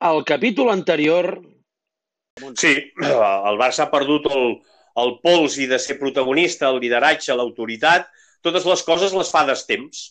Al capítol anterior... Sí, el Barça ha perdut el, el pols i de ser protagonista, el lideratge, l'autoritat, totes les coses les fa temps.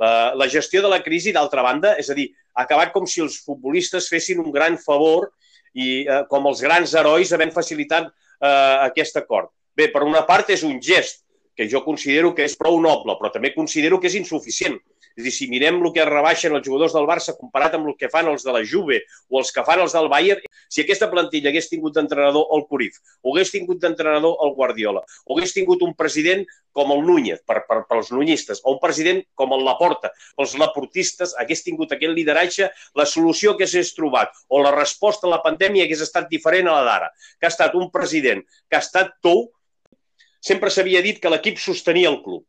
La, la gestió de la crisi, d'altra banda, és a dir, ha acabat com si els futbolistes fessin un gran favor i eh, com els grans herois havent facilitat eh, aquest acord. Bé, per una part és un gest que jo considero que és prou noble, però també considero que és insuficient és dir, si mirem el que rebaixen els jugadors del Barça comparat amb el que fan els de la Juve o els que fan els del Bayern, si aquesta plantilla hagués tingut d'entrenador el Curif, o hagués tingut d'entrenador el Guardiola, o hagués tingut un president com el Núñez, per, per, per als nunyistes, o un president com el Laporta, pels laportistes, hagués tingut aquest lideratge, la solució que s'hagués trobat o la resposta a la pandèmia hagués estat diferent a la d'ara, que ha estat un president que ha estat tou, sempre s'havia dit que l'equip sostenia el club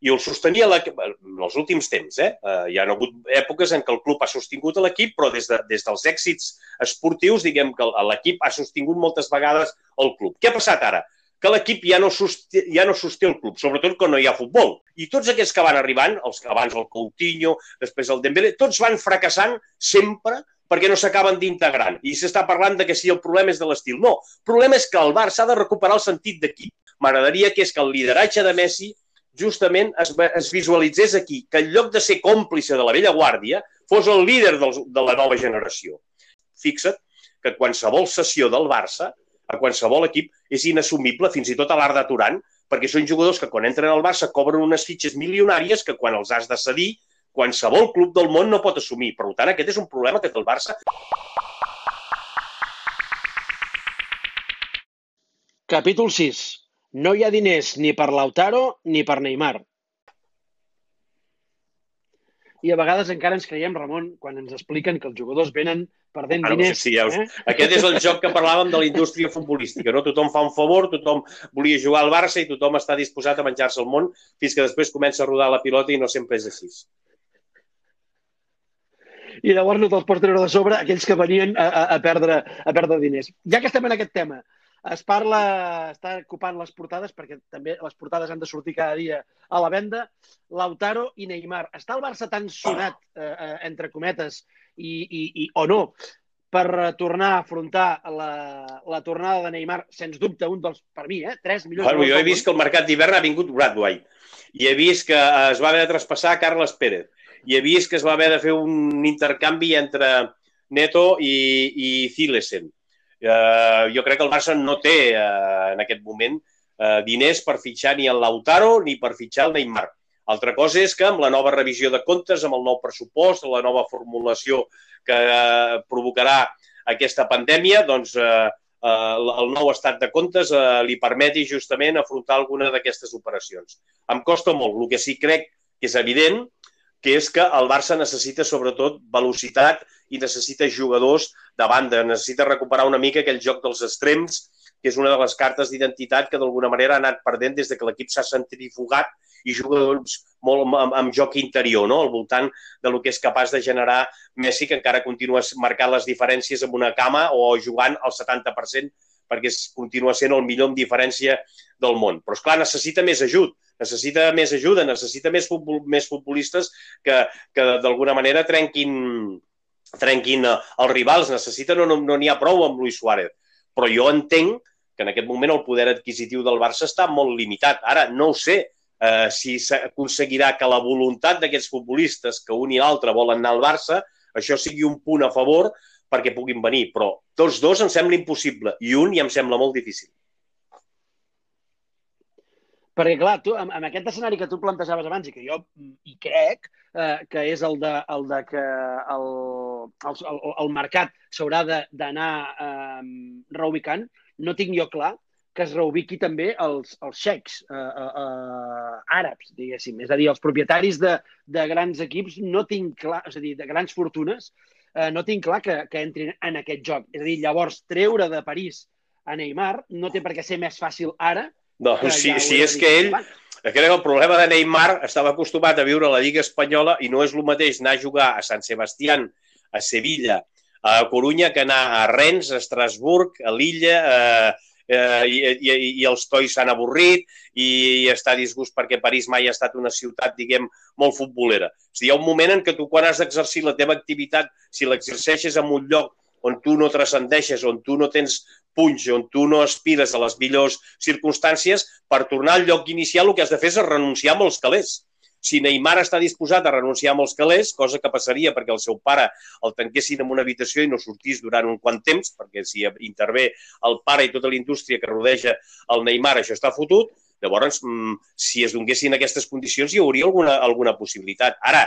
i el sostenia en els últims temps. Eh? Uh, hi ha hagut èpoques en què el club ha sostingut l'equip, però des, de, des dels èxits esportius, diguem que l'equip ha sostingut moltes vegades el club. Què ha passat ara? Que l'equip ja, no sosté, ja no sosté el club, sobretot quan no hi ha futbol. I tots aquests que van arribant, els que abans el Coutinho, després el Dembélé, tots van fracassant sempre perquè no s'acaben d'integrar. I s'està parlant de que si el problema és de l'estil. No, el problema és que el Barça ha de recuperar el sentit d'equip. M'agradaria que és que el lideratge de Messi justament es, es visualitzés aquí, que en lloc de ser còmplice de la vella guàrdia, fos el líder del, de la nova generació. Fixa't que qualsevol sessió del Barça, a qualsevol equip, és inassumible, fins i tot a l'Arda Turan, perquè són jugadors que quan entren al Barça cobren unes fitxes milionàries que quan els has de cedir, qualsevol club del món no pot assumir. Per tant, aquest és un problema que té el Barça. Capítol 6. No hi ha diners ni per Lautaro ni per Neymar. I a vegades encara ens creiem, Ramon, quan ens expliquen que els jugadors venen perdent Ara, diners. Sí, ja us... eh? Aquest és el joc que parlàvem de la indústria futbolística. No? Tothom fa un favor, tothom volia jugar al Barça i tothom està disposat a menjar-se el món fins que després comença a rodar la pilota i no sempre és així. I llavors no te'ls pots treure de sobre aquells que venien a, a, a, perdre, a perdre diners. Ja que estem en aquest tema, es parla, està ocupant les portades, perquè també les portades han de sortir cada dia a la venda, Lautaro i Neymar. Està el Barça tan sonat, eh, eh, entre cometes, i, i, i, o no, per tornar a afrontar la, la tornada de Neymar, sens dubte, un dels, per mi, eh, 3 milions... Bueno, jo he vist que el mercat d'hivern ha vingut Bradway, i he vist que es va haver de traspassar Carles Pérez, i he vist que es va haver de fer un intercanvi entre Neto i, i Zilesen Eh, jo crec que el Barça no té eh, en aquest moment eh, diners per fitxar ni el Lautaro ni per fitxar el Neymar. Altra cosa és que amb la nova revisió de comptes, amb el nou pressupost, la nova formulació que eh, provocarà aquesta pandèmia, doncs eh, eh, el nou estat de comptes eh, li permeti justament afrontar alguna d'aquestes operacions. Em costa molt. El que sí crec que és evident que és que el Barça necessita sobretot velocitat i necessita jugadors de banda, necessita recuperar una mica aquell joc dels extrems, que és una de les cartes d'identitat que d'alguna manera ha anat perdent des de que l'equip s'ha centrifugat i juga doncs, molt amb, amb joc interior, no? al voltant de lo que és capaç de generar Messi, que encara continua marcant les diferències amb una cama o jugant al 70% perquè continua sent el millor en diferència del món. Però, és clar necessita més ajut necessita més ajuda, necessita més, futbol, més futbolistes que, que d'alguna manera trenquin, trenquin eh, els rivals. Necessita, no n'hi no, no ha prou amb Luis Suárez. Però jo entenc que en aquest moment el poder adquisitiu del Barça està molt limitat. Ara, no ho sé eh, si s'aconseguirà que la voluntat d'aquests futbolistes, que un i l'altre volen anar al Barça, això sigui un punt a favor perquè puguin venir. Però tots dos em sembla impossible i un ja em sembla molt difícil. Perquè, clar, tu, amb, amb aquest escenari que tu plantejaves abans i que jo hi crec, eh, que és el de, el de que el, el, el, el mercat s'haurà d'anar eh, reubicant, no tinc jo clar que es reubiqui també els, els xecs eh, eh, eh, àrabs, diguéssim. És a dir, els propietaris de, de grans equips no tinc clar, és a dir, de grans fortunes, eh, no tinc clar que, que entrin en aquest joc. És a dir, llavors, treure de París a Neymar no té per què ser més fàcil ara doncs si, ja si és que ell, crec que el problema de Neymar estava acostumat a viure a la Lliga Espanyola i no és el mateix anar a jugar a Sant Sebastián, a Sevilla, a Corunya, que anar a Rennes, a Estrasburg, a Lilla, a, eh, i, i, i els tois s'han avorrit i, i està disgust perquè París mai ha estat una ciutat, diguem, molt futbolera. És dir, hi ha un moment en què tu, quan has d'exercir la teva activitat, si l'exerceixes en un lloc on tu no transcendeixes, on tu no tens punys, on tu no aspires a les millors circumstàncies, per tornar al lloc inicial el que has de fer és renunciar a molts calés. Si Neymar està disposat a renunciar a molts calés, cosa que passaria perquè el seu pare el tanquessin en una habitació i no sortís durant un quant temps, perquè si intervé el pare i tota la indústria que rodeja el Neymar, això està fotut, llavors, mm, si es donguessin aquestes condicions, hi hauria alguna, alguna possibilitat. Ara,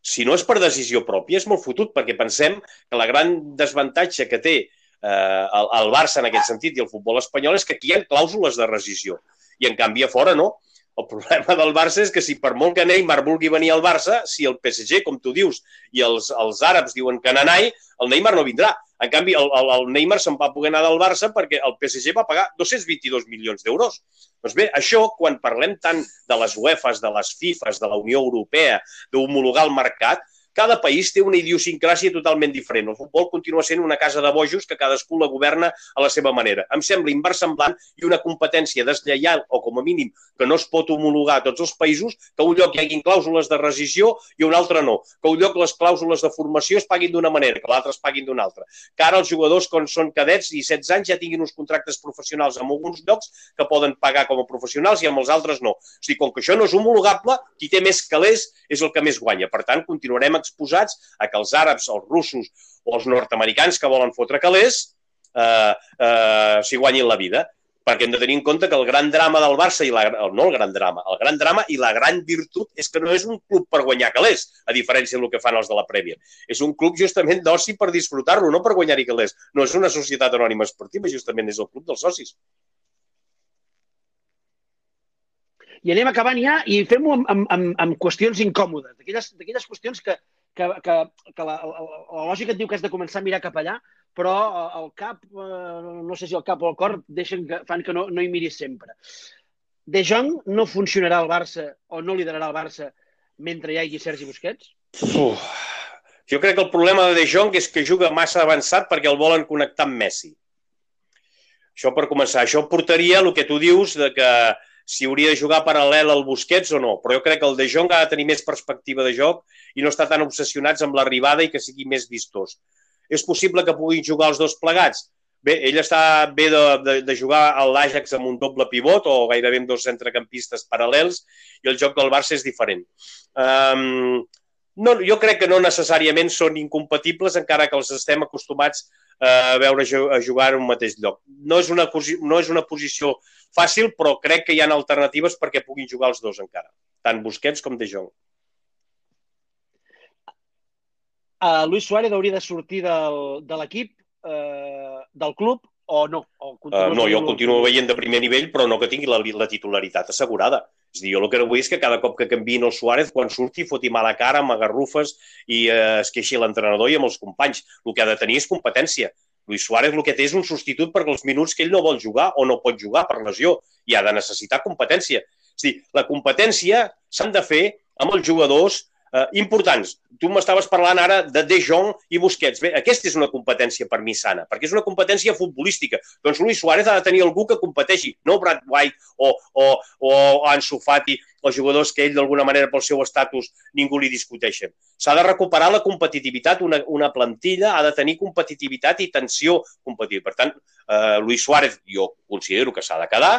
si no és per decisió pròpia, és molt fotut, perquè pensem que la gran desavantatge que té eh, el, el Barça en aquest sentit i el futbol espanyol és que aquí hi ha clàusules de rescisió. I en canvi a fora no. El problema del Barça és que si per molt que Neymar vulgui venir al Barça, si el PSG, com tu dius, i els, els àrabs diuen que n'anai, el Neymar no vindrà. En canvi, el, el, el Neymar se'n va poder anar del Barça perquè el PSG va pagar 222 milions d'euros. Doncs bé, això, quan parlem tant de les UEFAs, de les FIFAs, de la Unió Europea, d'homologar el mercat, cada país té una idiosincràsia totalment diferent. El futbol continua sent una casa de bojos que cadascú la governa a la seva manera. Em sembla inversemblant i una competència deslleial, o com a mínim que no es pot homologar a tots els països, que un lloc hi hagin clàusules de rescisió i un altre no. Que un lloc les clàusules de formació es paguin d'una manera, que l'altre es paguin d'una altra. Que ara els jugadors, quan són cadets i 16 anys, ja tinguin uns contractes professionals en alguns llocs que poden pagar com a professionals i amb els altres no. O sigui, com que això no és homologable, qui té més calés és el que més guanya. Per tant, continuarem exposats a que els àrabs, els russos o els nord-americans que volen fotre calés eh, eh, s'hi guanyin la vida perquè hem de tenir en compte que el gran drama del Barça, i la, no el gran drama, el gran drama i la gran virtut és que no és un club per guanyar calés, a diferència del que fan els de la Premier. És un club justament d'oci per disfrutar-lo, no per guanyar-hi calés. No és una societat anònima esportiva, justament és el club dels socis. I anem acabant ja i fem-ho amb, amb, amb, amb qüestions incòmodes, d'aquelles qüestions que, que, que, que la, la, la lògica et diu que has de començar a mirar cap allà, però el cap, eh, no sé si el cap o el cor, deixen que, fan que no, no hi miris sempre. De Jong no funcionarà al Barça o no liderarà el Barça mentre hi hagi Sergi Busquets? Uf. Jo crec que el problema de De Jong és que juga massa avançat perquè el volen connectar amb Messi. Això per començar. Això portaria el que tu dius de que si hauria de jugar paral·lel al Busquets o no, però jo crec que el De Jong ha de tenir més perspectiva de joc i no estar tan obsessionats amb l'arribada i que sigui més vistós. És possible que puguin jugar els dos plegats? Bé, ell està bé de, de, de jugar a l'Àjax amb un doble pivot o gairebé amb dos centrecampistes paral·lels i el joc del Barça és diferent. Um, no, jo crec que no necessàriament són incompatibles, encara que els estem acostumats a veure a jugar en un mateix lloc. No és una, no és una posició fàcil, però crec que hi ha alternatives perquè puguin jugar els dos encara, tant Busquets com De Jong. Uh, Luis Suárez hauria de sortir del, de l'equip, uh, del club, o no? O uh, no, jo continuo veient de primer nivell, però no que tingui la, la titularitat assegurada. És dir, jo el que no vull és que cada cop que canviïn el Suárez, quan surti, foti mala cara, amb agarrufes i eh, es queixi l'entrenador i amb els companys. El que ha de tenir és competència. Luis Suárez el que té és un substitut per els minuts que ell no vol jugar o no pot jugar per lesió i ha de necessitar competència. És dir, la competència s'han de fer amb els jugadors eh, importants. Tu m'estaves parlant ara de De Jong i Busquets. Bé, aquesta és una competència per mi sana, perquè és una competència futbolística. Doncs Luis Suárez ha de tenir algú que competeixi, no Brad White o, o, o Ansu Fati, els jugadors que ell d'alguna manera pel seu estatus ningú li discuteixen. S'ha de recuperar la competitivitat, una, una plantilla ha de tenir competitivitat i tensió competitiva. Per tant, eh, Luis Suárez jo considero que s'ha de quedar,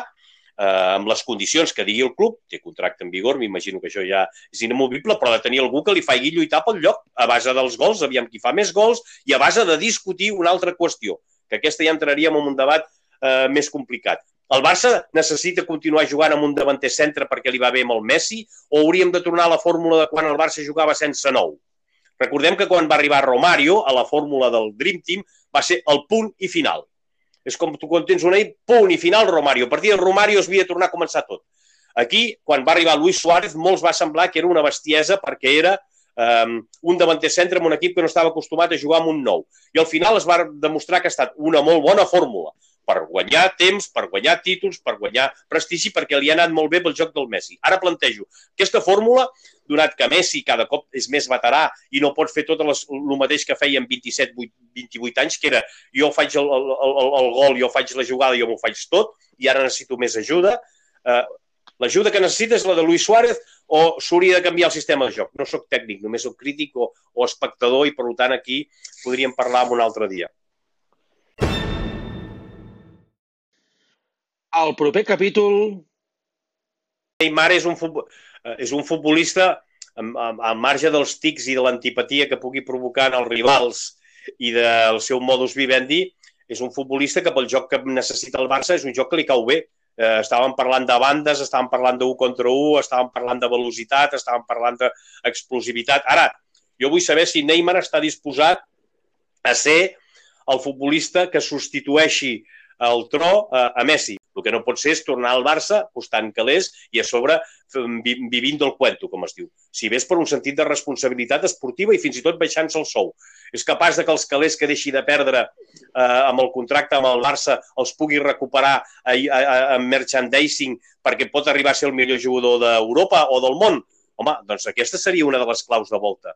eh, amb les condicions que digui el club, té contracte en vigor, m'imagino que això ja és inamovible, però de tenir algú que li faci lluitar pel lloc a base dels gols, aviam qui fa més gols, i a base de discutir una altra qüestió, que aquesta ja entraríem en un debat eh, més complicat. El Barça necessita continuar jugant amb un davanter centre perquè li va bé amb el Messi o hauríem de tornar a la fórmula de quan el Barça jugava sense nou? Recordem que quan va arribar Romario a la fórmula del Dream Team va ser el punt i final. És com tu quan tens una i punt i final Romario. A partir de Romario es havia de tornar a començar tot. Aquí, quan va arribar Luis Suárez, molts va semblar que era una bestiesa perquè era um, un davanter centre amb un equip que no estava acostumat a jugar amb un nou. I al final es va demostrar que ha estat una molt bona fórmula. Per guanyar temps, per guanyar títols, per guanyar prestigi, perquè li ha anat molt bé pel joc del Messi. Ara plantejo aquesta fórmula, donat que Messi cada cop és més veterà i no pot fer tot les, el mateix que feia amb 27, 28 anys, que era jo faig el, el, el, el gol, jo faig la jugada, jo m'ho faig tot, i ara necessito més ajuda. Eh, L'ajuda que necessita és la de Luis Suárez o s'hauria de canviar el sistema de joc? No sóc tècnic, només sóc crític o, o espectador i, per tant, aquí podríem parlar un altre dia. El proper capítol... Neymar és un, futbol, eh, és un futbolista al marge dels tics i de l'antipatia que pugui provocar en els rivals i del seu modus vivendi, és un futbolista que pel joc que necessita el Barça és un joc que li cau bé. Eh, estàvem parlant de bandes, estàvem parlant 1 contra 1, estàvem parlant de velocitat, estàvem parlant d'explosivitat. Ara, jo vull saber si Neymar està disposat a ser el futbolista que substitueixi el tro a, a Messi. El que no pot ser és tornar al Barça costant calés i a sobre vivint del cuento, com es diu. Si ves per un sentit de responsabilitat esportiva i fins i tot baixant-se el sou. És capaç de que els calés que deixi de perdre eh, amb el contracte amb el Barça els pugui recuperar a, a, a, merchandising perquè pot arribar a ser el millor jugador d'Europa o del món? Home, doncs aquesta seria una de les claus de volta.